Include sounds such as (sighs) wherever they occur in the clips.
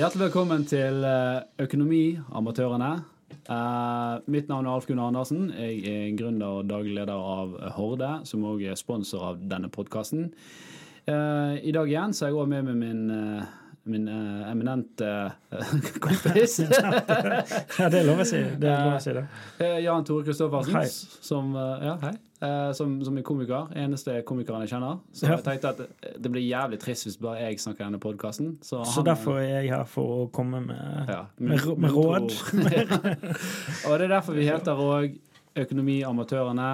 Hjertelig velkommen til eh, Økonomiamatørene. Eh, mitt navn er Alf Gunnar Andersen. Jeg er gründer og daglig leder av Horde, som òg er sponsor av denne podkasten. I dag igjen så er jeg òg med med min, eh, min uh, eminente uh, (laughs) kompis. (laughs) Ja, det er lov å si det. Lov å si det. Uh, Jan Tore Kristoffersen, som, ja, som, som er komiker. Eneste komikeren jeg kjenner. Så Ja. jeg tenkte at det blir jævlig trist hvis bare jeg snakker i denne podkasten. Så, Så derfor er jeg her for å komme med ja, med med råd. (laughs) og det er derfor vi heter òg Økonomiamatørene,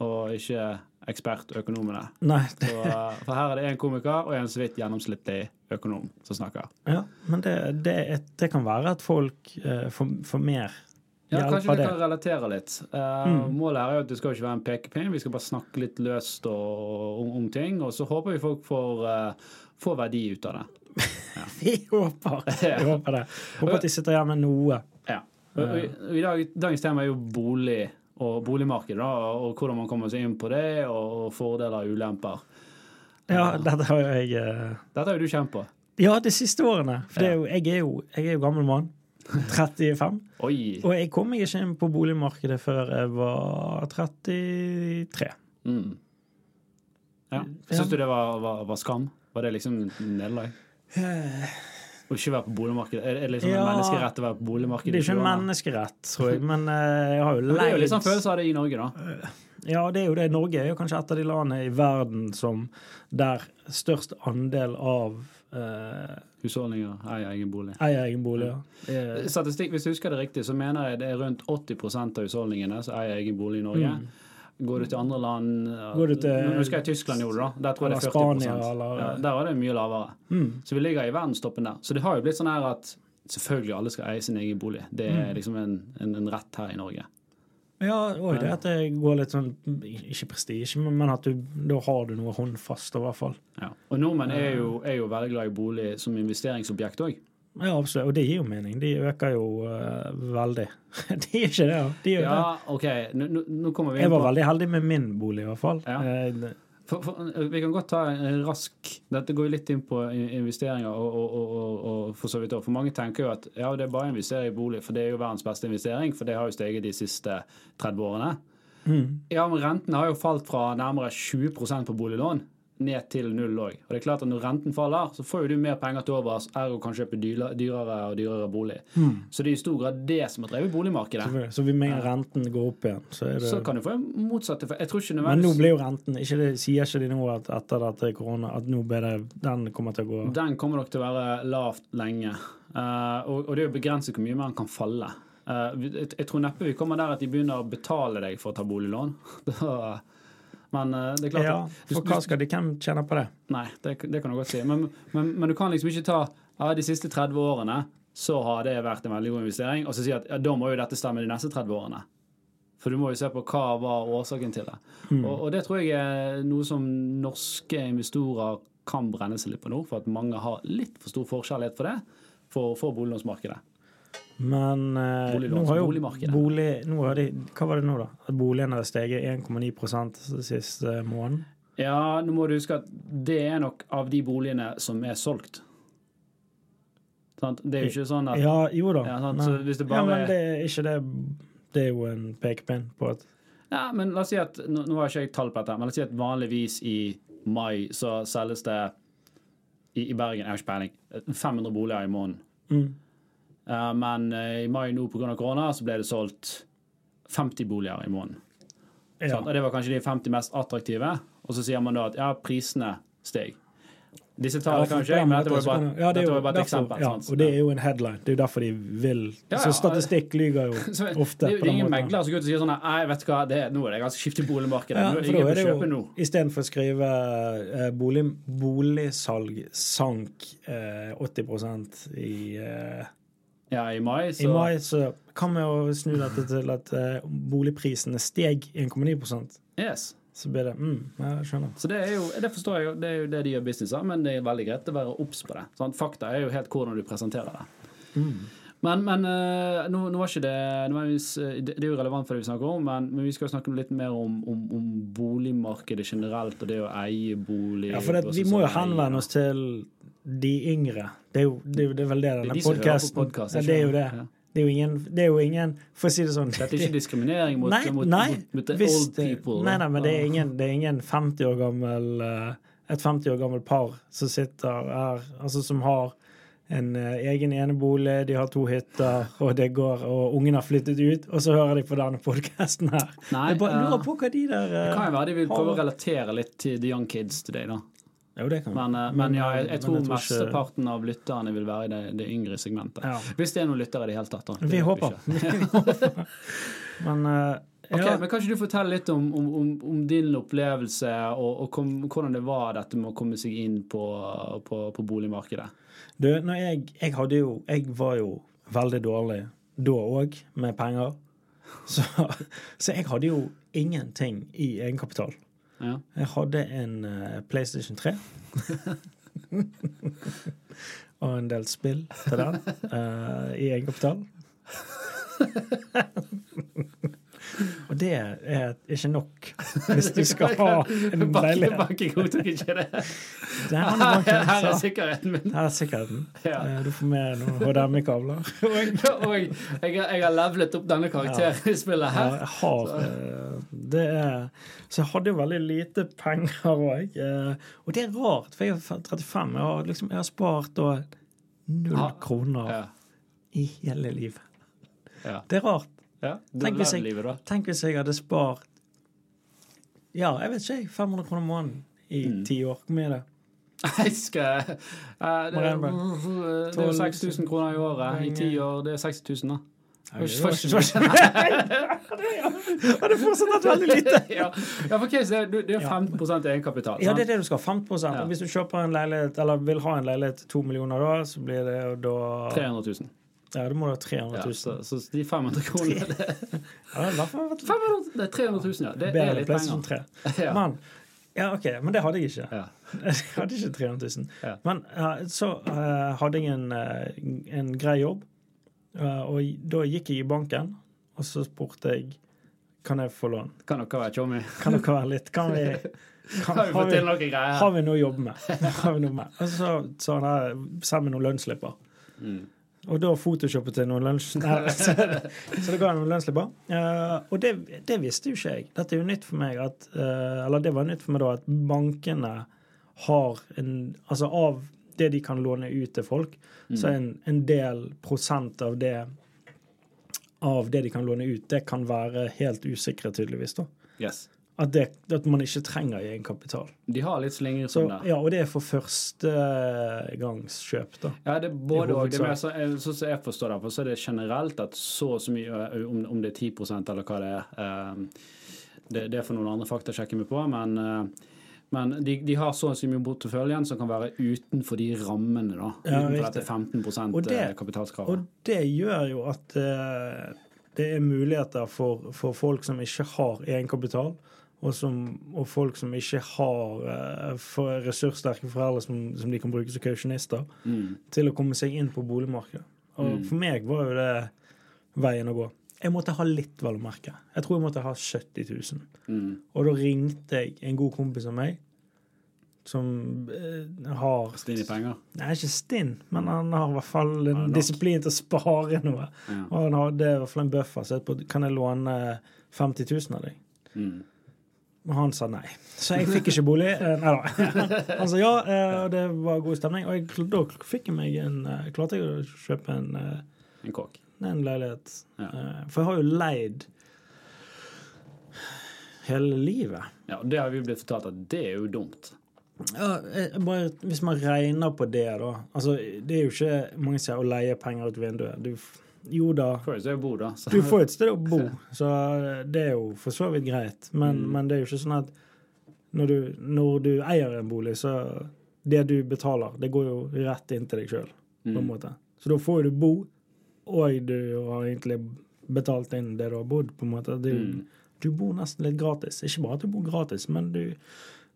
og ikke Ekspertøkonomene. Nei, Så, eh, for her er det én komiker og en så vidt gjennomsnittlig økonom som snakker. ja, men det, det, det kan være at folk eh, får, får mer Ja, hjelp kanskje vi kan relatere litt. Eh, Mm. Målet her er jo at det skal ikke være en pekepinn, vi skal bare snakke litt løst om, om ting. Og så håper vi folk får, eh, får verdi ut av det. (laughs) Vi håper, (laughs) vi håper det. Håper at de sitter igjen med noe. Ja. Og, og, og i dag, dagens tema er jo bolig og boligmarkedet, da, og hvordan man kommer seg inn på det, og fordeler og ulemper. Ja, dette har jo jeg uh... Dette har jo du kjent på. Ja, de siste årene. For det er jo, jeg, er jo, jeg er jo gammel mann. (laughs) 35. Oi! Og jeg kom meg ikke inn på boligmarkedet før jeg var 33. Mm. Ja. Syns du det var, var, var skam? Var det liksom nederlag? Å ikke være på boligmarkedet? Er det liksom Ja. en menneskerett å være på boligmarkedet? Det er ikke en menneskerett, tror jeg, men eh, jeg har jo (laughs) Men Det er jo litt sånn følelse av det i Norge, da. Ja, det er jo det. Norge er jo kanskje et av de landene i verden som der størst andel av eh, Husholdninger eier egen bolig. eier egen bolig. Ja. Eh, Statistikk, Hvis jeg husker det riktig, så mener jeg det er rundt 80% av husholdningene som eier egen bolig i Norge. Mm. Går du til andre land Går du til- Nå husker jeg Tyskland gjorde det. Der tror jeg det er 40 Spania, eller- ja, Der var det mye lavere. mm. Så vi ligger i verdenstoppen der. Så det har jo blitt sånn her at selvfølgelig alle skal eie sin egen bolig. Det Mm. er liksom en, en, en rett her i Norge. Ja, og det at det går litt sånn Ikke prestisje, men men at du, da har du noe håndfast, i hvert fall. Ja. Og nordmenn er jo, er jo veldig glad i bolig som investeringsobjekt òg. Ja, absolutt. Og det gir jo mening. De øker jo uh, veldig. (laughs) De gjør ikke det, ja. De gjør det. Ja, OK, nå, nå- kommer vi Jeg var veldig heldig med min bolig, i hvert fall. Ja. Eh, For, for, vi kan godt ta en rask Dette går jo litt inn på investeringer, og, og, og, og, for så vidt også. For mange tenker jo at ja, det er bare å investere i bolig, for det er jo verdens beste investering, for det har jo steget de siste 30 årene. mm. Ja, men renten har jo falt fra nærmere 20 på boliglån ned til null òg. Og det er klart at når renten faller, så får jo du mer penger til overs, ergo kan kjøpe dyrere og dyrere bolig. Så det er i stor grad det som har drevet boligmarkedet. Så vi mener renten går opp igjen. Så er det Så kan du få en motsatt effekt. Jeg tror ikke Men nå nødvendigvis blir jo renten ikke det, Sier ikke de nå at etter dette korona at nå blir det, den kommer til å gå Den kommer nok til å være lavt lenge. Uh, og, og det er jo begrenset hvor mye mer den kan falle. Uh, jeg, jeg tror neppe vi kommer der at de begynner å betale deg for å ta boliglån. (laughs) Da- Men eh, det er klart Ja, du- for hva skal de Hvem tjener på det? Nei, det, det kan du godt si. Men, men, men du kan liksom ikke ta ja, de siste 30 årene, så har det vært en veldig god investering, og så si at ja, da må jo dette stemme de neste 30 årene. For du må jo se på hva var årsaken til det. Mm. Og, og det tror jeg er noe som norske investorer kan brenne seg litt på nå, for at mange har litt for stor forskjellighet for det for, for boliglånsmarkedet. Men eh, nå har jo bolig nå har de, Hva var det nå, da? At boligene har steget 1,9 siste måneden? Ja, nå må du huske at det er nok av de boligene som er solgt. Sant? Det er jo ikke sånn at Ja, jo da. Ja, det ja, men det er ikke det Det er jo en pekepinn på at Ja, men la oss si at Nå, nå har ikke jeg tall på dette, men la oss si at vanligvis i mai så selges det i, i Bergen, jeg har ikke peiling, 500 boliger i måneden. mm, Eh, men eh, i mai nå pga. korona så ble det solgt 50 boliger i måneden. ja. Og det var kanskje de 50 mest attraktive. Og så sier man da at ja, prisene steg. Disse tallene kan ikke jeg, men dette var bare, ja, det er jo var bare et derfor- eksempel. Ja, og det er jo en headline. Det er jo derfor de vil Ja, (laughs) Så statistikk lyver jo ofte. det, er jo ingen megler som går ut og sier sånn Nei, vet du hva, det, nå er det ganske skifte i boligmarkedet. Ja, er ingen er det kjøpe nå. istedenfor å skrive eh, bolig, boligsalg sank eh, 80% i, eh, Ja, i mai, i så mai, så kan vi jo snu dette (sighs) til at uh, boligprisene steg 1,9% Yes. Så blir det mm, Jeg skjønner. Så det er jo, det forstår jeg jo, det er jo det de gjør business av, men det er veldig greit å være obs på det. Sant? Fakta er jo helt hvordan du presenterer det. Mm. Men, men uh, nå, nå var ikke det eh, Det det er jo relevant for det vi snakker om, men, men vi skal jo snakke litt mer om, om, om boligmarkedet generelt og det å eie bolig. Ja, for det, vi må jo henvende oss til de yngre. Det er jo det, er jo- det er vel det Det er denne podkasten podcast, ja, ikke Det er jo det. Ja. Det er ingen, det er jo ingen For å si det sånn Dette er ikke diskriminering mot, Nei, mot, nei, mot, mot the hvis old people. Nei, nei, men det er ingen, det er ingen 50 år gammel eh, et 50 år gammelt par som sitter her, altså som har en eh, egen enebolig, de har to hytter, og det går, og ungen har flyttet ut, og så hører de på denne podkasten her. Nei, jeg bare eh, lurer på hva de der Det kan jo være de vil prøve å relatere litt til the young kids til deg, da. Jo, det kan Men, men, men ja, jeg, jeg tror ikke- mesteparten av lytterne vil være i det, det yngre segmentet. Ja. Hvis det er noen lyttere i det hele tatt. da. Vi (laughs) håper. Men uh, ja, men Kan ikke du fortelle litt om, om, om, om din opplevelse, og, og kom, hvordan det var dette med å komme seg inn på, på, på boligmarkedet? du, jeg, jeg hadde jo Jeg var jo veldig dårlig da òg, med penger. Så, (laughs) så jeg hadde jo ingenting i egenkapital. Ja. Jeg hadde en eh, PlayStation 3. (laughs) og en del spill til den uh, i egenkapital. (laughs) og det er ikke nok hvis du skal ha en leilighet. banken godtok ikke det. Det er banken, Her er sikkerheten min. Her er sikkerheten. Ja. Eh, Du får med noen HDMI-kabler. (laughs) Og jeg, jeg har levelet opp denne karakteren i spillet Ja, her. jeg har eh, Det er Så jeg hadde jo veldig lite penger (laughs) òg. Og det er rart, for jeg er 35. Jeg har, liksom, jeg har spart da null kroner i hele livet. Ja. Det er rart. Ja. Tenk hvis jeg- livet. Tenk hvis jeg hadde spart Ja, jeg vet ikke, 500 kroner måneden i Mm. ti år. Hvor mye er det? (laughs) Jeg skal uh, Det er det er jo 6000 kroner i året. I ti år, det er 60 000, da. Ja, det var ikke- det var ikke- Hadde fortsatt hatt veldig lite. ja, for det er- det er Ja. 15 egenkapital. Ja, det er det du skal. 15 Ja. Hvis du kjøper en leilighet, eller vil ha en leilighet til to millioner da, så blir det da 300 000. Ja, det må ha 300 Ja, så, så de 500 kronene det, Ja, vært 500, det er 300 000, ja. Det, det er litt penger. 3. (laughs) Ja. Men, ja, OK, men det hadde jeg ikke. Ja. (laughs) Jeg hadde ikke 300 000. Ja. Men så uh, hadde jeg en, uh, en grei jobb, uh, og da gikk jeg i banken, og så spurte jeg kan jeg få lån. Kan dere være chommy? Kan dere være litt Kan vi (laughs) kan, Har vi noen greier? har vi noe å jobbe med? Har vi noe med? Og så sa han her, send meg noen lønnsslipper. Mm. Og da photoshoppet jeg noen lunsj... (laughs) Så, så det ga jeg noen lønnsslipper. Uh, og det, det visste jo ikke jeg. Dette er jo nytt for meg at uh, Eller det var nytt for meg da at bankene har en Altså av det de kan låne ut til folk, så er en, en del prosent av det av det de kan låne ut, det kan være helt usikre, tydeligvis. da. Yes. At, det, at man ikke trenger egenkapital. De har litt slinger som det. ja, og det er for førstegangskjøp, da. Ja, det er både og. Det mer så, sånn som jeg forstår det, for så er det generelt at så og så mye, eh, om, om det er 10 eller hva det er eh, det, det får noen andre fakta sjekke meg på, men, men de, de har så og så mye porteføljen som kan være utenfor de rammene, da. Ja, utenfor dette 15 Og det- kapitalskravet. Og det gjør jo at det er muligheter for, for folk som ikke har egenkapital, og, som, og folk som ikke har eh, for ressurssterke foreldre som, som de kan bruke som kausjonister, Mm. til å komme seg inn på boligmarkedet. Og Mm. for meg var jo det veien å gå. Jeg måtte ha litt, vel å merke. Jeg tror jeg måtte ha 70 000. Mm. Og da ringte jeg en god kompis av meg, som eh, har Stinn i penger. Nei, ikke stinn, men han har i hvert fall en disiplin til å spare noe. Ja. Og han hadde i hvert fall en buffer. Så jeg på, kan jeg låne 50 000 av deg? Mm. Og han sa nei. Så jeg fikk ikke bolig. Eh, Nei da. (laughs) Han sa ja, eh, og det var god stemning. Og jeg, da fikk jeg meg en eh, Klarte jeg å kjøpe en, En kåk. en leilighet. Ja. For jeg har jo leid hele livet. Ja, og det har vi blitt fortalt at det er jo dumt. Ja, bare, hvis man regner på det, da. Altså, det er jo ikke mange som sier å leie penger ut vinduet. Du, jo da, Får et sted å bo, da. Så. du får et sted å bo, (laughs) så det er jo for så vidt greit. Men, Mm. men det er jo ikke sånn at når du, når du eier en bolig, så det du betaler, det går jo rett inn til deg sjøl, på en Mm. måte. Så da får du bo, og du har egentlig betalt inn det du har bodd, på en måte. Er Mm. Du bor nesten litt gratis. Ikke bare at du bor gratis, men du,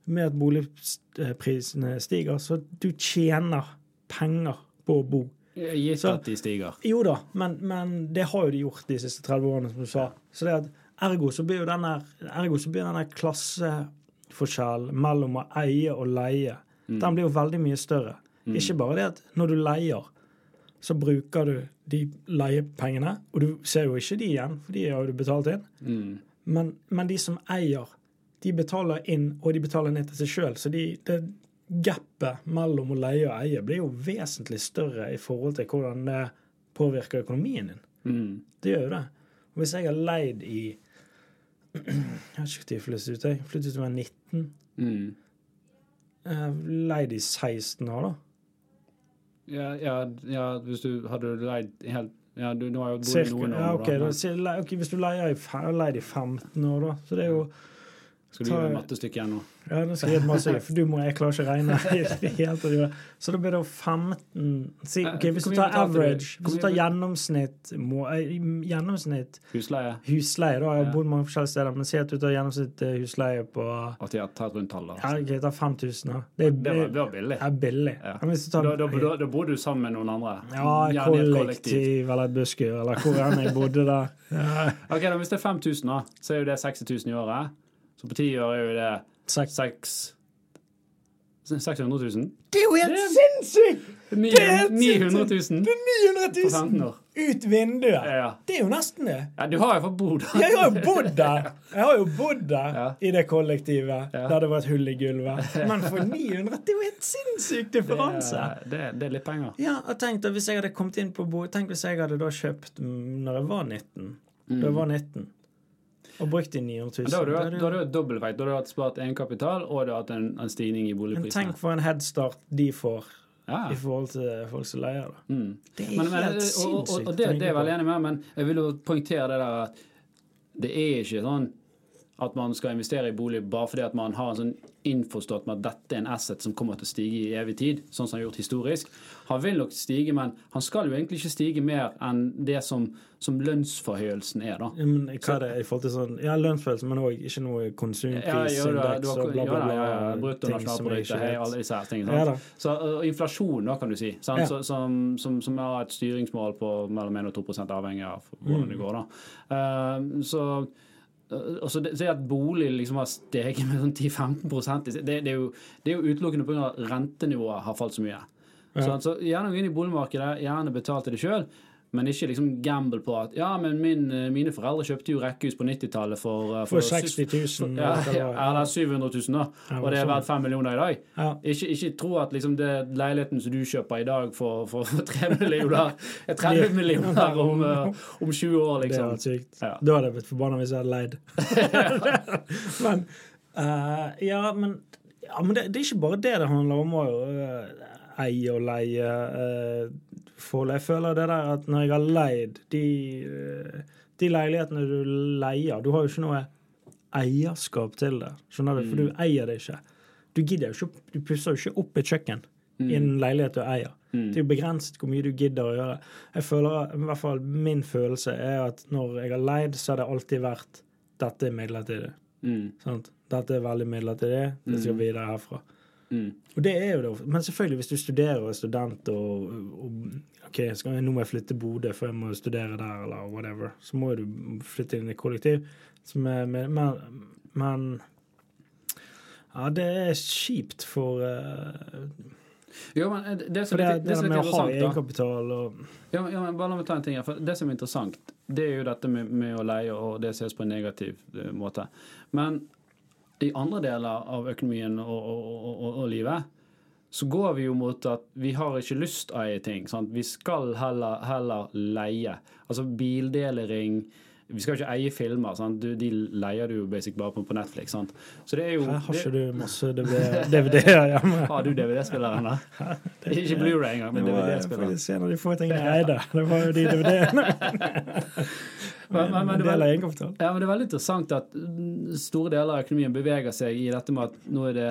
med at boligprisene stiger, så du tjener penger på å bo. Gitt Så- at de stiger. Jo da, men, men det har jo de gjort de siste 30 årene, som du sa. Så det at ergo så blir jo denne, ergo så blir denne klasseforskjellen mellom å eie og leie, Mm. den blir jo veldig mye større. Ikke bare det at når du leier, så bruker du de leiepengene, og du ser jo ikke de igjen, for de har du betalt inn. Mm. Men, men de som eier, de betaler inn, og de betaler ned til seg sjøl. Så de, det gapet mellom å leie og eie blir jo vesentlig større i forhold til hvordan det påvirker økonomien din. Mm. Det gjør jo det. Og hvis jeg har leid i (clears throat) Jeg har ikke når jeg flyttet ut. Jeg flyttet ut da jeg var 19. Mm. Jeg har leid i 16 år, da. Ja, ja, ja, hvis du hadde leid helt Ja, du, nå har jo bodd i noen år, Ja, okay, da. da, ok, Hvis du leier i, leid i 15 år, da. Så det er jo Skal du gjøre mattestykke igjen nå? Ja, nå skal jeg gjøre masse, for du må, jeg klarer ikke å regne. (laughs) så da blir det 15 si, ok, Hvis du tar average, hvis du tar gjennomsnitt, må, eh, gjennomsnitt Husleie? husleie, da. Jeg har bodd mange forskjellige steder, men si at du tar gjennomsnitt eh, husleie på At de har tatt rundt tall, da. Ja, ok, ta 5000, da. Det er, Det var, det var billig. er billig. Ja. Du Da, tar da, da, da bor du sammen med noen andre? ja, et kollektiv eller et busskur, eller hvor enn jeg bodde da. Ja, (laughs) Ok, da, Hvis det er 5000, da, så er jo det 60 000 i året. Så på ti år er jo det seks. 600 000? Det er jo helt sinnssykt! Det er helt 900 000 Det er 900 på 15 000 år. ut vinduet! Ja. Det er jo nesten det. ja, du har jo fått bo der. Jeg har jo bodd der! Jeg har jo bodd der Ja. i det kollektivet Ja. der det var et hull i gulvet. Men for 900 Det er jo helt sinnssyk differanse! Det, det, det er litt penger. Ja, og tenk da hvis jeg hadde kommet inn på bo Tenk hvis jeg hadde da kjøpt mm, når jeg var 19. Da jeg var 19. Og brukt de 900 000. Da har du, hatt- da har du hatt dobbeltvekt. Da har du hatt spart egenkapital, og du har hatt en, en stigning i Men tenk for en headstart de får Ja. i forhold til folk som leier. da. Mm. Det er Men, men, helt og, og, sinnssykt. og det, det er jeg veldig enig med, men jeg vil jo poengtere det der at det er ikke sånn at man skal investere i bolig bare fordi at man har en sånn innforstått med at dette er en asset som kommer til å stige i evig tid, sånn som han har gjort historisk. Han vil nok stige, men han skal jo egentlig ikke stige mer enn det som, som lønnsforhøyelsen er, da. Ja, men hva er det i forhold til sånn Ja, Lønnsforhøyelse, men òg ikke noe konsumprisindeks ja, og bla, bla, bla. ja, ja, alle disse her tingene. Ja. Så uh, inflasjon, da, kan du si, sant? Ja. Så, som, som, som har et styringsmål på mellom 1 og 2 avhengig av hvordan Mm. det går. da. Uh, så uh, og så det, at bolig liksom har steget med sånn 10-15 det, det, er jo, det er jo utelukkende pga. at rentenivået har falt så mye. Så, så gjerne gå inn i boligmarkedet, gjerne betal til det sjøl, men ikke liksom gamble på at ja, men min, eh, mine foreldre kjøpte jo rekkehus på 90-tallet for, uh, For 60 000. ja, ja, eller 700 000, da. Og det er sånn. verdt 5 millioner i dag. Ja. Ikke, ikke tro at liksom det leiligheten som du kjøper i dag for, for, (laughs) for 3 millioner, er 30 millioner om, (laughs) eh, om 20 år, Det hadde vært sykt. Da hadde jeg blitt forbanna hvis jeg hadde leid. (laughs) men uh, Ja, men, ja, men det, det er ikke bare det det handler om å uh, eie og leie uh, forhold. Jeg føler det der at når jeg har leid de, eh, de leilighetene du leier Du har jo ikke noe eierskap til det, skjønner du? For du eier det ikke. Du gidder jo ikke, du pusser jo ikke opp et kjøkken i en leilighet du eier. Mm. Det er jo begrenset hvor mye du gidder å gjøre. Jeg føler, i hvert fall Min følelse er at når jeg har leid, så har det alltid vært dette er midlertidig. Mm, Sant? Dette er veldig midlertidig. Det skal Mm. videre herfra. Mm, Og det er jo det. Men selvfølgelig, hvis du studerer og er student og, og OK, jeg, nå må jeg flytte til Bodø, for jeg må studere der, eller whatever, så må du flytte inn i kollektiv. Som er, men, men Ja, det er kjipt for uh, Jo, men eh, det som det, det det som er interessant, og Ja, ja, men bare la meg ta en ting her. For det som er interessant, det er jo dette med, med å leie, og det ses på en negativ uh, måte. Men i andre deler av økonomien og, og, og, og, livet så går vi jo mot at vi har ikke lyst å eie ting. Sant? Vi skal heller, heller leie. Altså bildeling Vi skal jo ikke eie filmer. Du, de leier du jo basic bare på, på Netflix. Sant? Så det er jo Her har det, ikke du masse DVD-er (laughs) hjemme? Har du DVD-spilleren, da? Ikke Blu-ray engang, men Det var DVD-spilleren. en av de få tingene jeg eide. Det var jo de DVD-ene. (laughs) (laughs) Men- men- men det var- av. Ja, men Det er veldig interessant at store deler av økonomien beveger seg i dette med at nå er det,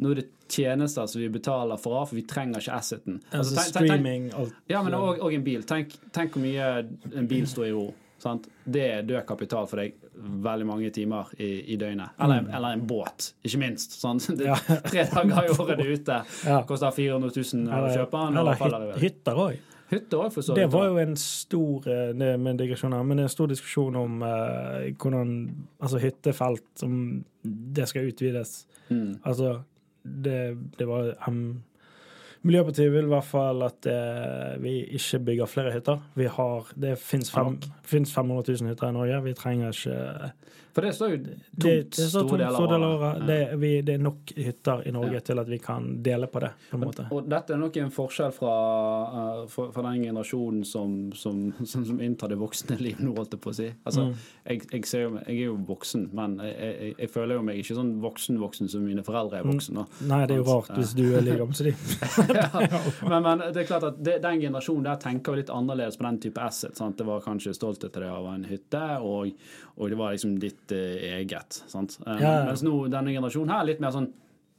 nå er det tjenester som vi betaler for, for vi trenger ikke asseten. Altså tenk- tenk- tenk- streaming, alt. Ja, men og, og en bil. Tenk, tenk hvor mye en bil står i ro. Sant? Det er død kapital for deg veldig mange timer i, i døgnet. Eller, eller en båt, ikke minst. Sant? (laughs) Det, Mm. Tre dager i året er ute. Ja. Koster 400 000 å kjøpe den. eller eller hyt, hytter òg. Hytte òg, for så Det var jo en stor eh, en stor diskusjon om uh, hvordan Altså hyttefelt, om det skal utvides. Mm. Altså, det, det var um, Miljøpartiet vil i hvert fall at eh, vi ikke bygger flere hytter. Vi har, Det fins finnes 500 000 hytter i Norge. Vi trenger ikke For det står jo tomt det står tomt store deler av året. det. Det, vi, det er nok hytter i Norge Ja. til at vi kan dele på det. på en måte. Og dette er nok en forskjell fra, uh, fra, fra den generasjonen som, som, som, som inntar det voksne liv nå, holdt jeg på å si. Altså, Mm. jeg, jeg, ser jo, jeg er jo voksen, men jeg, jeg, føler jo meg ikke sånn voksen-voksen som mine foreldre er Mm. voksen. da. Nei, det er jo rart hvis du er like gammel som de. (laughs) Men, men det er klart at det, den generasjonen der tenker jo litt annerledes på den type asset. Sant? Det var kanskje stolthet det av en hytte, og, og det var liksom ditt eh, eget. Sant? Eh, Ja, ja. Mens nå denne generasjonen her er litt mer sånn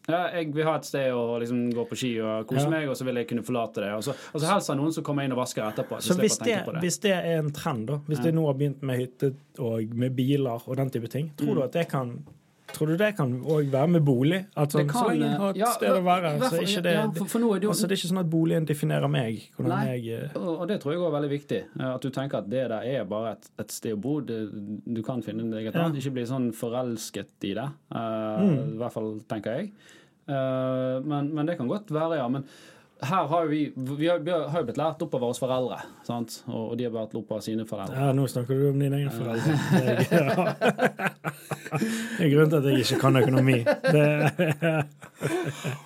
ja, jeg vil ha et sted å liksom gå på ski og kose Ja. meg, og så vil jeg kunne forlate det. Og så, og så helst noen som kommer inn og vasker etterpå. Så hvis det, på det. hvis det er en trend, da, hvis det nå har begynt med hytte og med biler og den type ting, tror Mm. du at det kan Tror du det kan òg være med bolig? At sånn, kan, så kan, lenge jeg har et ja, sted å være, så er ikke det ja, for, for er det jo altså, Det er ikke sånn at boligen definerer meg. Nei. jeg eh, Og det tror jeg er veldig viktig. eh, At du tenker at det der er bare et, et sted å bo. Det, du kan finne deg et Ja. annet. Ikke bli sånn forelsket i det. Uh, Mm. I hvert fall, tenker jeg. Uh, men, men det kan godt være, ja. Men her har vi Vi har, vi har jo blitt lært opp av våre foreldre, sant? Og, de har vært opp av sine foreldre. Ja, nå snakker du om dine egne foreldre. Jeg, ja. Det er grunnen til at jeg ikke kan økonomi. Det,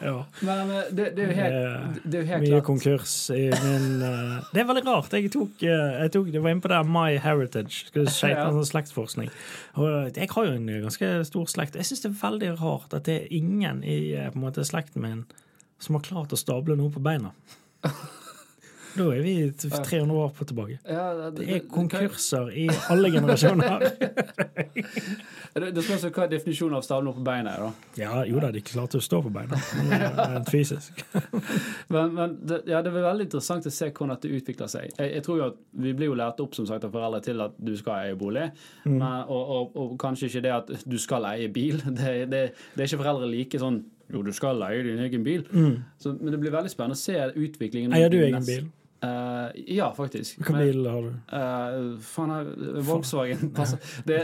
ja. Men eh, det, det er jo helt, det er jo helt Mye klart konkurs i min eh, Det er veldig rart. Jeg tok, eh, jeg tok Det var inne på det My Heritage. Sjekke Ja. sånn slektsforskning. Og jeg har jo en ganske stor slekt. Jeg syns det er veldig rart at det er ingen i på en måte, slekten min som har klart å stable noe på beina. (laughs) Da er vi 300 år på tilbake. ja, Det er konkurser i alle generasjoner. (laughs) Det, det spørs hva er definisjonen av stable på beina er, da. Ja, jo da, de klarte å stå på beina. (laughs) Rent fysisk. Men, men det, ja, det er veldig interessant å se hvordan det utvikler seg. Jeg, jeg tror jo at Vi blir jo lært opp som sagt av foreldre til at du skal eie bolig, Mm. men, og, og, og kanskje ikke det at du skal eie bil. Det, det, det er ikke foreldre like sånn Jo, du skal leie din egen bil. Så, men det blir veldig spennende å se utviklingen. Mm. Eier du egen bil? Uh, ja, faktisk. Hvilken bil har du? Uh, faen, her, Volkswagen. (laughs) Det,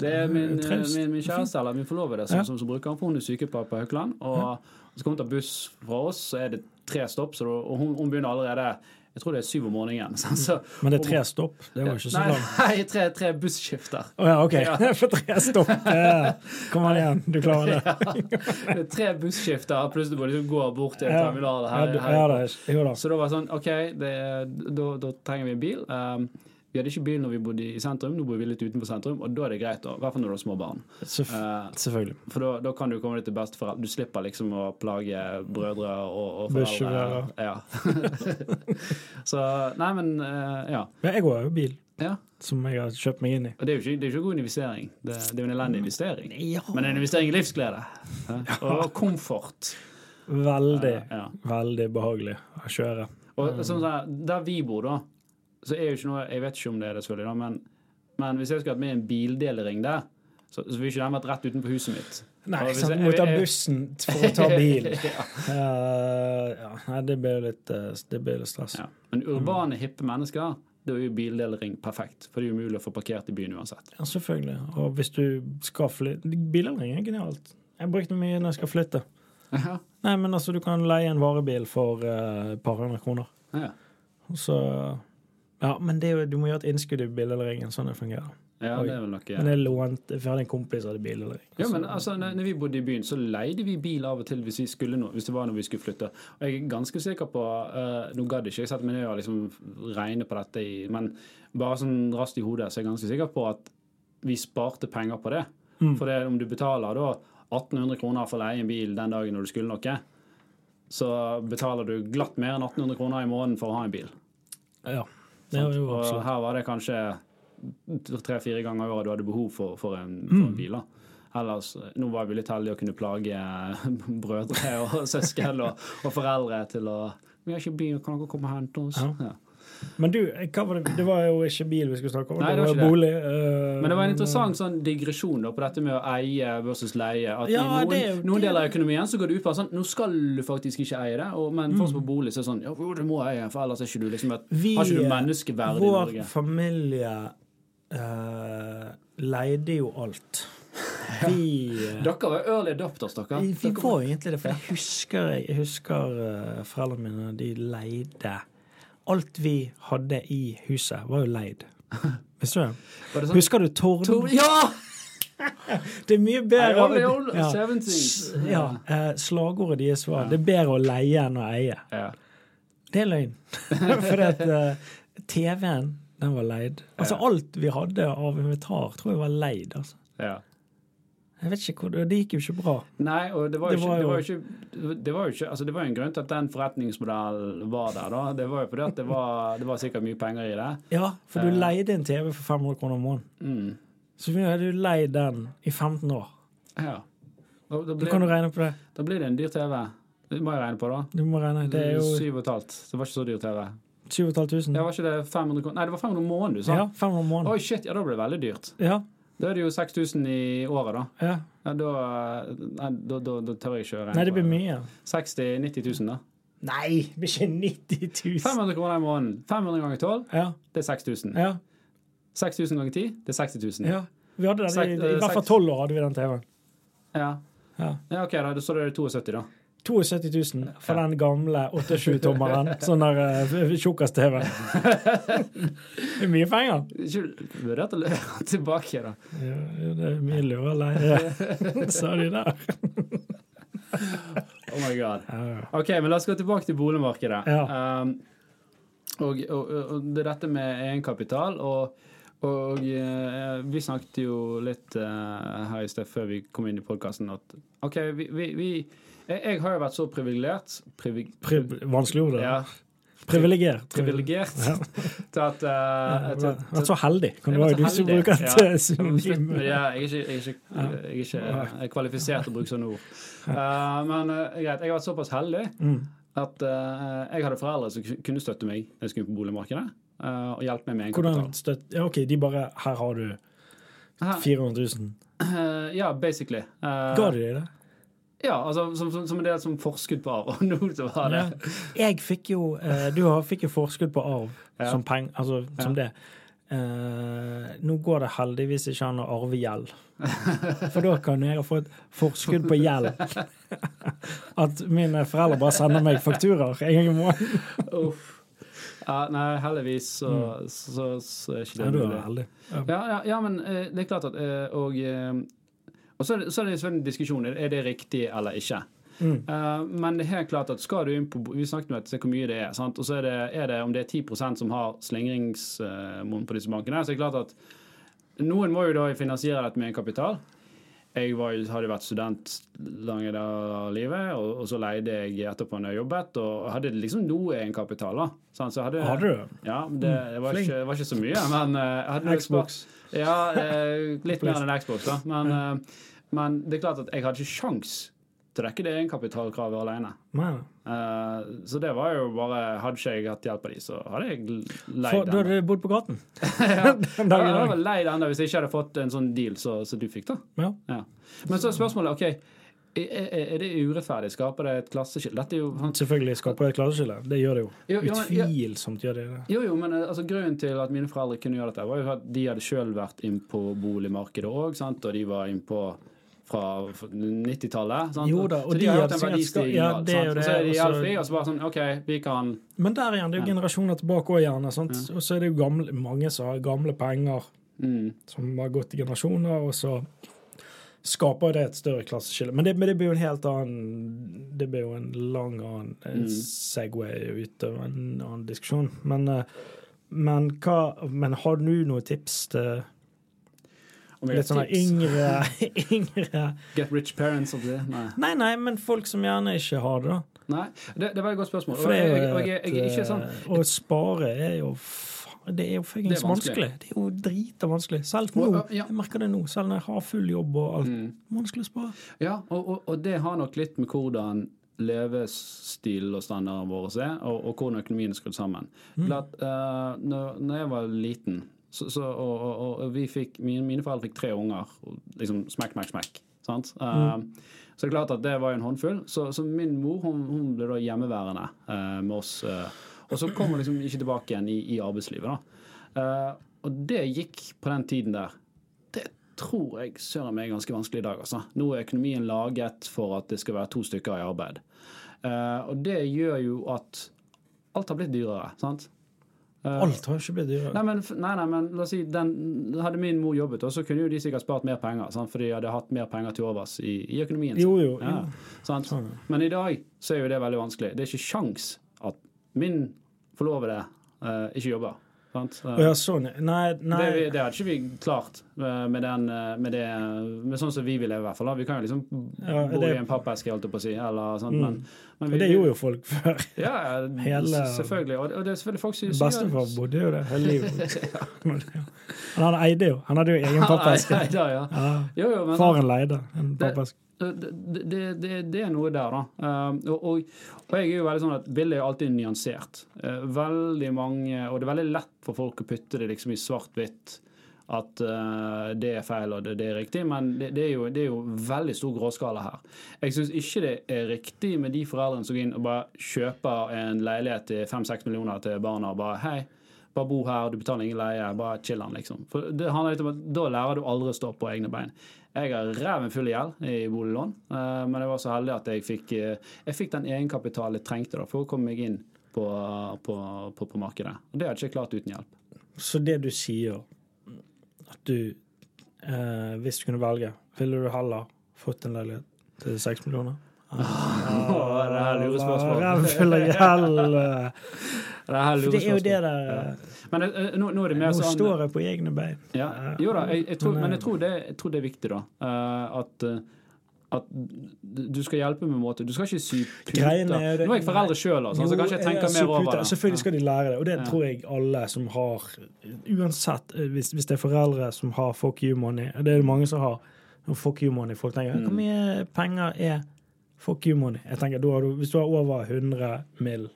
det er min, Traust. min, min kjæreste eller min forlovede som, Ja. som, som bruker den, hun er sykepleier på Haukeland. Og så kommer hun tar buss fra oss, så er det tre stopp, hun, hun begynner allerede jeg tror det er syv om morgenen. (laughs) Så, så, Men det er tre stopp. Det var ikke så langt. nei, tre, tre busskifter. Å ja, OK. Ja. (laughs) For tre stopp. Kom an igjen, du klarer det. (laughs) Er tre busskifter, pluss du må liksom gå bort til Ja. terminalen. Ja, Her, her. ja da. Jo da. Så da var det sånn OK, det, da, da trenger vi en bil. Um, vi hadde ikke bil når vi bodde i sentrum, nå bor vi litt utenfor sentrum, og da er det greit, da, i hvert fall når du har små barn. Selvf uh, selvfølgelig. For da, da kan du komme deg til besteforeldre. Du slipper liksom å plage brødre og, og foreldre. Ja. (laughs) så Nei, men uh, ja. Men jeg har jo bil ja. som jeg har kjøpt meg inn i. Og det er jo ikke, det er ikke god investering. Det, det er jo en elendig investering. Ja. Men en investering i livsglede. Ja. (laughs) Og komfort. Veldig, Ja. veldig behagelig å kjøre. Og sånn der, der vi bor, da, så er jo ikke noe Jeg vet ikke om det er det, selvfølgelig, da, men, men hvis jeg skulle hatt med en bildelering der, så, så ville ikke den vært rett utenfor huset mitt. Nei, sant, jeg- du må ta bussen for å ta (laughs) bil. ja. Uh, ja, nei, det blir litt, eh, det blir litt stress. Ja. Men urbane, hippe mennesker, da er jo bildelering perfekt. For det er umulig å få parkert i byen uansett. Ja, selvfølgelig. Og hvis du skal flytte Bildelering er genialt. Jeg brukte mye når jeg skal flytte. Ja. Nei, men altså, du kan leie en varebil for et et par hundre kroner. Ja. Og Så Ja, men det er jo, du må gjøre et innskudd i bildeleringen. sånn det fungerer. Ja, det er vel noe Men jeg lånte For jeg hadde en kompis som hadde bilaldring. Ja, men altså, når vi bodde i byen, så leide vi bil av og til hvis, vi skulle noe, hvis det var når vi skulle flytte. Og jeg er ganske sikker på uh, Nå gadd ikke jeg sette meg ned og liksom regne på dette, i, men bare sånn raskt i hodet så er jeg ganske sikker på at vi sparte penger på det. Mm. For det, om du betaler da 1800 kroner for å leie en bil den dagen når du skulle noe, så betaler du glatt mer enn 1800 kroner i måneden for å ha en bil. Ja. Er jo Og her var det kanskje tre-fire ganger i året du hadde behov for, for, en, Mm. for en bil. da. Ellers, Nå var vi litt heldige å kunne plage (laughs) brødre og (laughs) søsken og, og foreldre til å 'Vi har ikke bil, kan dere komme og hente oss?' Ja. Men du, var det? det var jo ikke bil vi skulle snakke om, Nei, det det var ikke bolig. eh, Men det var en interessant sånn digresjon da, på dette med å eie versus leie. At Ja, I noen, det noen deler av økonomien så går det ut på at sånn, nå skal du faktisk ikke eie det, og, men oss på bolig så er det sånn ja, jo, du må eie, for ellers er ikke du liksom et, Mm. Vi- har ikke du menneskeverd i Vår familie uh, leide jo alt. Vi, eh, Dere var early adopters, dere. vi, Dere var egentlig det, for jeg husker, jeg husker eh, foreldrene mine, de leide Alt vi hadde i huset, var jo leid. (laughs) Visste du det? Sånn- Husker du Torden? Tor ja! (laughs) Det er mye bedre ja. Ja, eh, Slagordet deres var 'det er bedre å leie enn å eie'. Ja. Det er løgn. (laughs) For at eh, TV-en, den var leid. Altså alt vi hadde av inventar, tror jeg var leid. altså. ja. Jeg vet ikke hvor, Det gikk jo ikke bra. Nei, og det var jo Det ikke Det var jo- jo ikke, det var jo ikke altså det var en grunn til at den forretningsmodellen var der. da. Det var jo fordi at det var, det var sikkert mye penger i det. Ja, for du Eh. leide en TV for 500 kroner om måneden. Mm. Så hadde jo leid den i 15 år. Ja. Da, da, Du kan du regne på det. da blir det en dyr TV. Det må jeg regne på, da. Du må regne. Det er jo Syv og et halvt. Det var ikke så dyr TV. 7500. Ja, var ikke det 500 kroner? Nei, det var 500 måneden du sa. Ja, 500 om måneden. Oi, shit, ja, da ble det veldig dyrt. Ja, Da er det jo 6000 i året, da. ja. Ja, da, nei, da, da, da tør jeg ikke å regne Nei, det blir mye. 60 000-90 000, da. Nei, det blir ikke 90 000. 500 kroner i måneden. 500 ganger 12, Ja, det er 6000. ja, 6000 ganger 10, det er 60 000. ja. Vi hadde den, i, i, I hvert fall 12 år hadde vi den TV-en. Ja. Ja. ja, OK, da. Så det er 72, da. 72 000 for den gamle 28-tommeren. (laughs) Sånn der uh, tjukkas-TV. det er mye penger. Ikke vurdert å levere (laughs) tilbake, da. Ja, det er mye lureleie, (laughs) sa de der. Oh my god. Ja, ja. OK, men la oss gå tilbake til boligmarkedet. Ja. Um, og, og, og det er dette med egenkapital. Og, og eh, vi snakket jo litt eh, her i sted før vi kom inn i podkasten at OK, vi, vi, vi jeg, jeg har jo vært så privilegert Privi, Pri vanskelig ord, det. ja, Privilegert. privilegert Ja. til at uh, til, Vært så heldig, kan det være. Du som bruker ja. et Jeg synonym. med. Jeg er ikke, jeg er ikke, jeg er ikke jeg er kvalifisert til å bruke sånne ord. Uh, men uh, greit, jeg har vært såpass heldig Mm. at uh, jeg hadde foreldre som kunne støtte meg når jeg skulle på boligmarkedet. eh, og hjelpe meg med egenkapital. Ja, OK, de bare Her har du 400 000. Eh, ja, basically. Eh, Ga de deg det? Ja, altså som, som, som del som forskudd på arv. (laughs) Og nå så var det Ja. Jeg fikk jo eh, Du fikk jo forskudd på arv Ja. som peng, altså som det. Eh, nå går det heldigvis ikke an å arve gjeld. For da kan jeg få et forskudd på gjeld. (laughs) At mine foreldre bare sender meg fakturaer en gang i måneden. Uff. Ja, nei, heldigvis så, så, så er ikke det mulig. Ja, ja, ja men eh, det er klart at eh, Og, eh, og så, så er det en diskusjon. Er det riktig eller ikke? Mm. Uh, men det er helt klart at skal du inn på Vi snakket om at se hvor mye det er. Sant? Og så er det, er det om det er 10% som har slingringsmonn på disse bankene. Så er det klart at noen må jo da finansiere dette med en kapital. Jeg var, hadde vært student lange deler av livet, og, og så leide jeg etterpå når jeg jobbet, og hadde liksom noe egenkapital. da. Sant? Så hadde, Hadde du? Ja, det, det, var ikke, det var ikke så mye, men uh, jeg hadde Xbox. spart- Ja, eh, litt mer enn en Xbox, da. Men, eh, men det er klart at jeg hadde ikke sjans til å dekke det egenkapitalkravet alene. Nei. Eh, så det var jo bare Hadde ikke jeg hatt hjelp av de, så hadde jeg (laughs) (laughs) leid den. da den. hadde du bodd på gaten. ja. Den Jeg dagen i hadde leid enda hvis jeg ikke hadde fått en sånn deal som du fikk, da. Ja. Ja. Men så er spørsmålet OK, er, det urettferdig? Skaper det et klasseskille? Selvfølgelig skaper det et klasseskille. Det gjør det jo. Jo, jo, Utvilsomt gjør det det. Jo, jo, men eh, altså, grunnen til at mine foreldre kunne gjøre dette, var jo at de hadde sjøl vært inn på boligmarkedet òg, og de var inn på fra 90-tallet. sant? Jo da, og så de de har hatt en verdistigning. ja, det er jo Og så er de det, og så- bare sånn OK, vi kan Men der igjen, det er jo Ja. generasjoner tilbake òg, gjerne. Sant? Og så er det jo gamle, mange som har gamle penger mm, som har gått i generasjoner, og så skaper det et større klasseskille. Men det, men det blir jo en helt annen Det blir jo en lang annen eh, Mm. Segway ut av en annen diskusjon. Men, eh, men hva Men har du noen tips til litt sånne yngre, (laughs) yngre Get rich parents of det? Nei. Nei, nei, men folk som gjerne ikke har det, da. Nei. Det, det var et godt spørsmål. For det er jo jeg, og jeg, jeg, jeg, sånn eh, Å spare er jo Det er jo fuckings vanskelig. vanskelig. Det er jo drita vanskelig. Selv nå. Ja. Jeg merker det nå. Selv når jeg har full jobb og alt. Mm. Vanskelig å spare. Ja, og, og, og det har nok litt med hvordan levestilen og standarden vår er, og, og hvordan økonomien er skrudd sammen. Mm. At, uh, når, når jeg var liten, så, så, og, og, og, vi fikk, mine, mine foreldre fikk tre unger, liksom smekk, smekk, smekk. Sant? Eh, Mm. Så det er klart at det var en håndfull. Så, så min mor hun, hun ble da hjemmeværende uh, med oss. eh, og så kom hun liksom ikke tilbake igjen i, i arbeidslivet. Eh, og det gikk på den tiden der. Det tror jeg søren meg er ganske vanskelig i dag. Altså. Nå er økonomien laget for at det skal være to stykker i arbeid. Uh, og det gjør jo at alt har blitt dyrere. sant? Uh, Alt har jo ikke blitt dyrere. Nei, men, nei, nei, men la oss si den, Hadde min mor jobbet, så kunne jo de sikkert spart mer penger. Sant? For de hadde hatt mer penger til overs i, i økonomien. Jo, jo. Ja, jo. sant? Sånn. Men i dag så er jo det veldig vanskelig. Det er ikke sjans min forlovede uh, ikke jobber. Sant? Ja, sånn. Nei, nei. Det, det hadde ikke vi klart eh, med, den, eh, med, det, med sånn som vi vil leve, i hvert fall. Vi kan jo liksom Ja, bo det- i en pappeske, holdt jeg på å si. Eller, sånt, Mm. men, men Og det gjorde jo folk før. Ja, ja, (laughs) Hele- selvfølgelig. Og, og det er selvfølgelig folk som Bestefar bodde jo det hele livet. (laughs) Han eide jo. Han hadde jo egen (laughs) pappeske. Ja. Ja. Jo, jo, men Faren leide en pappeske. Det, det, det, er noe der, da. Um, og, og, og jeg er jo veldig sånn at bildet er alltid nyansert. Eh, veldig mange Og det er veldig lett for folk å putte det liksom i svart-hvitt. At eh, det er feil og det, det er riktig, men det, er jo, det er jo veldig stor gråskala her. Jeg syns ikke det er riktig med de foreldrene som går inn og bare kjøper en leilighet til fem-seks millioner til barna og bare hei, bare bo her, du betaler ingen leie, bare chill han, liksom. For det handler litt om at da lærer du aldri å stå på egne bein. Jeg har reven full i gjeld i boliglån, eh, men jeg var så heldig at jeg fikk, eh, jeg fikk den egenkapitalen jeg trengte da, for å komme meg inn på, på, på, på markedet. Og det hadde jeg ikke klart uten hjelp. Så det du sier, at du eh, Hvis du kunne velge, ville du heller fått en leilighet til seks millioner? (laughs) Åh, det er lurer spørsmål. Reven full av gjeld. (laughs) eh. Det, det er jo det der Ja. eh, Men eh, nå, nå er det mer Nå sånn står jeg på egne bein. Ja, jo da, jeg, jeg tror, Men, jeg tror, det, jeg tror det er viktig, da. eh, at, eh, at du skal hjelpe med måte. Du skal ikke sy puter. Er Nå er jeg foreldre sjøl, så kanskje jeg tenker jeg mer over det. Selvfølgelig skal de lære det, og det Ja. tror jeg alle som har Uansett, eh, hvis, hvis det er foreldre som har fuck you money, og det er det mange som har fuck you money. Folk tenker Mm. hvor mye penger er fuck you money? Jeg tenker, du, Hvis du har over 100 mill.,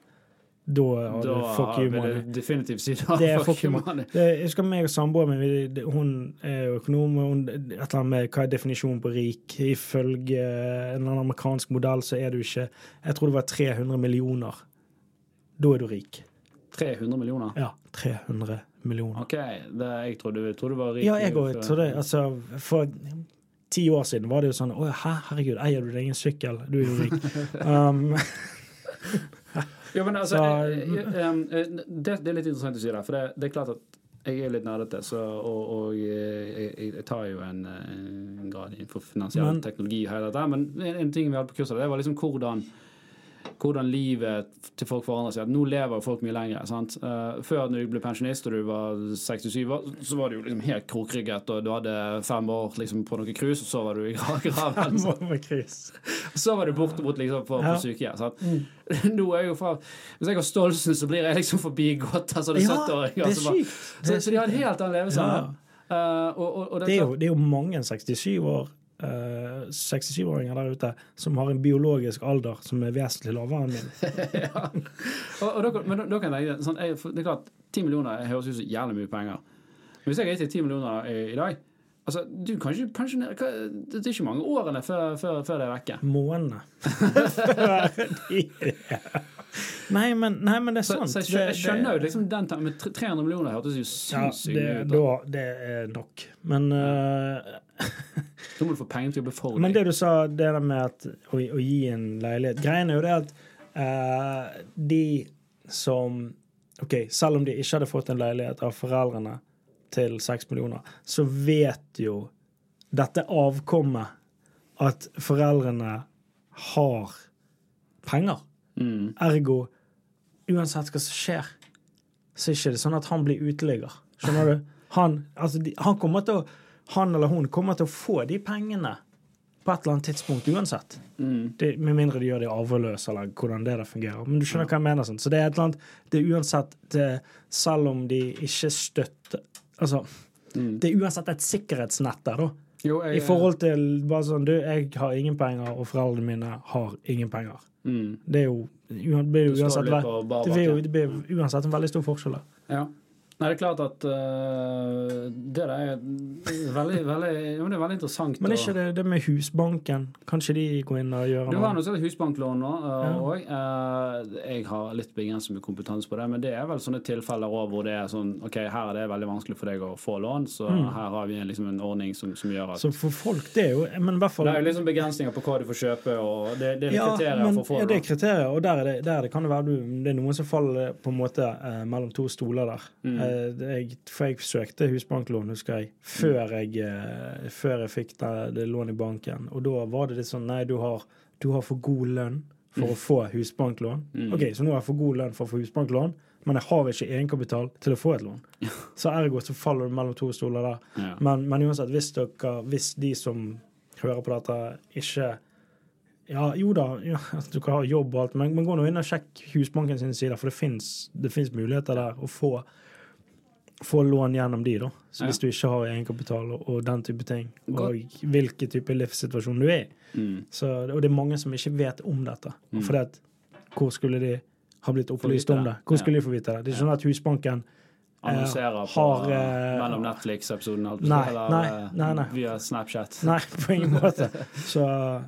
da har Da du fuck you money. definitivt si da. Det er (laughs) fuck fuck you money. Det, jeg husker meg og samboeren min, hun er jo økonom, hun, et eller annet med hva er definisjonen på rik. Ifølge en eller annen amerikansk modell så er du ikke Jeg tror det var 300 millioner. Da er du rik. 300 millioner? Ja, 300 millioner. OK, det, jeg trodde, jeg trodde du var rik. Ja, jeg òg tror det. Altså, for ti år siden var det jo sånn Å, herregud, eier du deg ingen sykkel? Du er jo rik. (laughs) Um, Jo, men altså, Så- jeg, eh, um, eh, det, det er litt interessant å si det, for det, det er klart at jeg er litt nerdete, så, og, og eh, jeg, jeg tar jo en, en grad innenfor finansiell teknologi og dette, men en, en ting vi hadde på kurset, det var liksom hvordan hvordan livet til folk forandrer seg. Nå lever folk mye lenger. sant? Eh, før når du ble pensjonist og du var 67, år, så var du liksom helt krokrygget, og du hadde fem år liksom, på noen cruise, og så var du i graven. Så var du bortimot liksom på, på sykehjem. sant? (laughs) Nå er jeg jo fra Hvis jeg har Stolsen, så blir jeg liksom forbigått av sånne Ja, 70-åringer. det er sykt. Så, så de har en helt annen levesandard. Ja. Uh, og, og, og det, Det er, jo, det er jo mange 67 år eh, 67-åringer der ute som har en biologisk alder som er vesentlig lavere enn min. (laughs) ja. og, og dere, men dere tenke sånn, jeg, Det er klart, 10 millioner høres ut som jævlig mye penger. Men hvis jeg er til 10 millioner i, i dag Altså, du kan ikke pensjonere Det er ikke mange årene før, før, før det er vekke. Månedene. (laughs) (laughs) nei, men, nei, men det er sant. så jeg, jeg skjønner jo liksom den tanken. Men 300 millioner hørtes jo ja, sinnssykt mye ut. da. det er nok. Men Da må du få penger til å jobbe for Men det du sa, det der med at, å, å gi en leilighet Greien er jo det at uh, de som OK, selv om de ikke hadde fått en leilighet av foreldrene til 6 millioner, så vet jo dette avkommet at foreldrene har penger. Mm. Ergo, uansett hva som skjer, så er det ikke sånn at han blir uteligger. Skjønner du? (laughs) Han, altså, han, kommer til å, han eller hun kommer til å få de pengene på et eller annet tidspunkt uansett. Mm. Det, med mindre de gjør det arveløse, eller hvordan det der fungerer. Men du skjønner hva jeg mener. Sånn. Så det er et eller annet Det er uansett det, Selv om de ikke støtter Altså, Mm. det er uansett et sikkerhetsnett der, da. Jo, jeg, I forhold til bare sånn Du, jeg har ingen penger, og foreldrene mine har ingen penger. mm. Det er jo, det blir jo uansett, det blir det blir uansett en veldig stor forskjell. Ja. Nei, det er klart at uh, det der er veldig, veldig, jo, det er veldig interessant. Men er ikke det det med Husbanken? Kanskje de går inn og gjør Du har noe? noe sånt husbanklån nå Ja. uh, jeg har litt begrenset med kompetanse på det, men det er vel sånne tilfeller også hvor det er sånn OK, her er det veldig vanskelig for deg å få lån, så Mm. her har vi liksom en ordning som, som gjør at Så for folk, det er jo Men i hvert fall Det er jo liksom begrensninger på hva du får kjøpe, og det, det er ja, kriterier men, for å få ja, det det. er kriterier, og der, er det, der er det kan det være du, det er noen som faller på en måte mellom to stoler der. Mm. Eh, jeg, for jeg søkte husbanklån, husker jeg, før jeg, eh, før jeg fikk det, det lånet i banken. Og da var det litt sånn Nei, du har, du har for god lønn for å få husbanklån. Mm. OK, så nå har jeg for god lønn for å få husbanklån, men jeg har ikke egenkapital til å få et lån. Så ergo så faller du mellom to stoler der. Ja. Men, men uansett, hvis, dere, hvis de som hører på dette, ikke Ja, jo da, ja, at (laughs) dere har jobb og alt, men, men gå nå inn og sjekk Husbanken sine sider, for det fins muligheter der å få, få lån gjennom de, da. Så Ja. hvis du ikke har egenkapital og, og den type ting, Godt. og hvilken type livssituasjon du er i. Mm. Så, og det er mange som ikke vet om dette. Mm. For det, hvor skulle de ha blitt opplyst om det. Hvor Hvor Ja. skulle de få vite det? Det er ikke sånn at Husbanken Annonserer på har, uh, mellom Netflix-episoden eller nei, eh, nei, nei. via Snapchat. Nei, på ingen måte. Så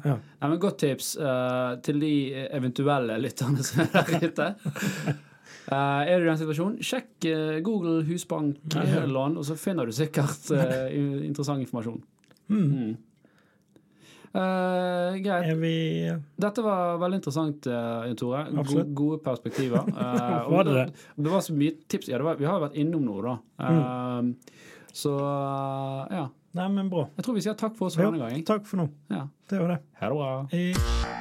ja. Godt tips uh, til de eventuelle lytterne som er der ute. (laughs) Eh, er du i den situasjonen, sjekk Google Google husbanklån, og så finner du sikkert (laughs) eh, interessant informasjon. Mm. Mm. Eh, greit. Vi Dette var veldig interessant, uh, Tore. Go gode perspektiver. (laughs) Uh, Var det det? det var så mye tips. Ja, var, vi har jo vært innom noe, da. Mm. Eh, Så eh, ja. Nei, men bra. Jeg tror vi sier takk for oss for denne gangen. takk for nå. Ja. Det var det. Ha det bra.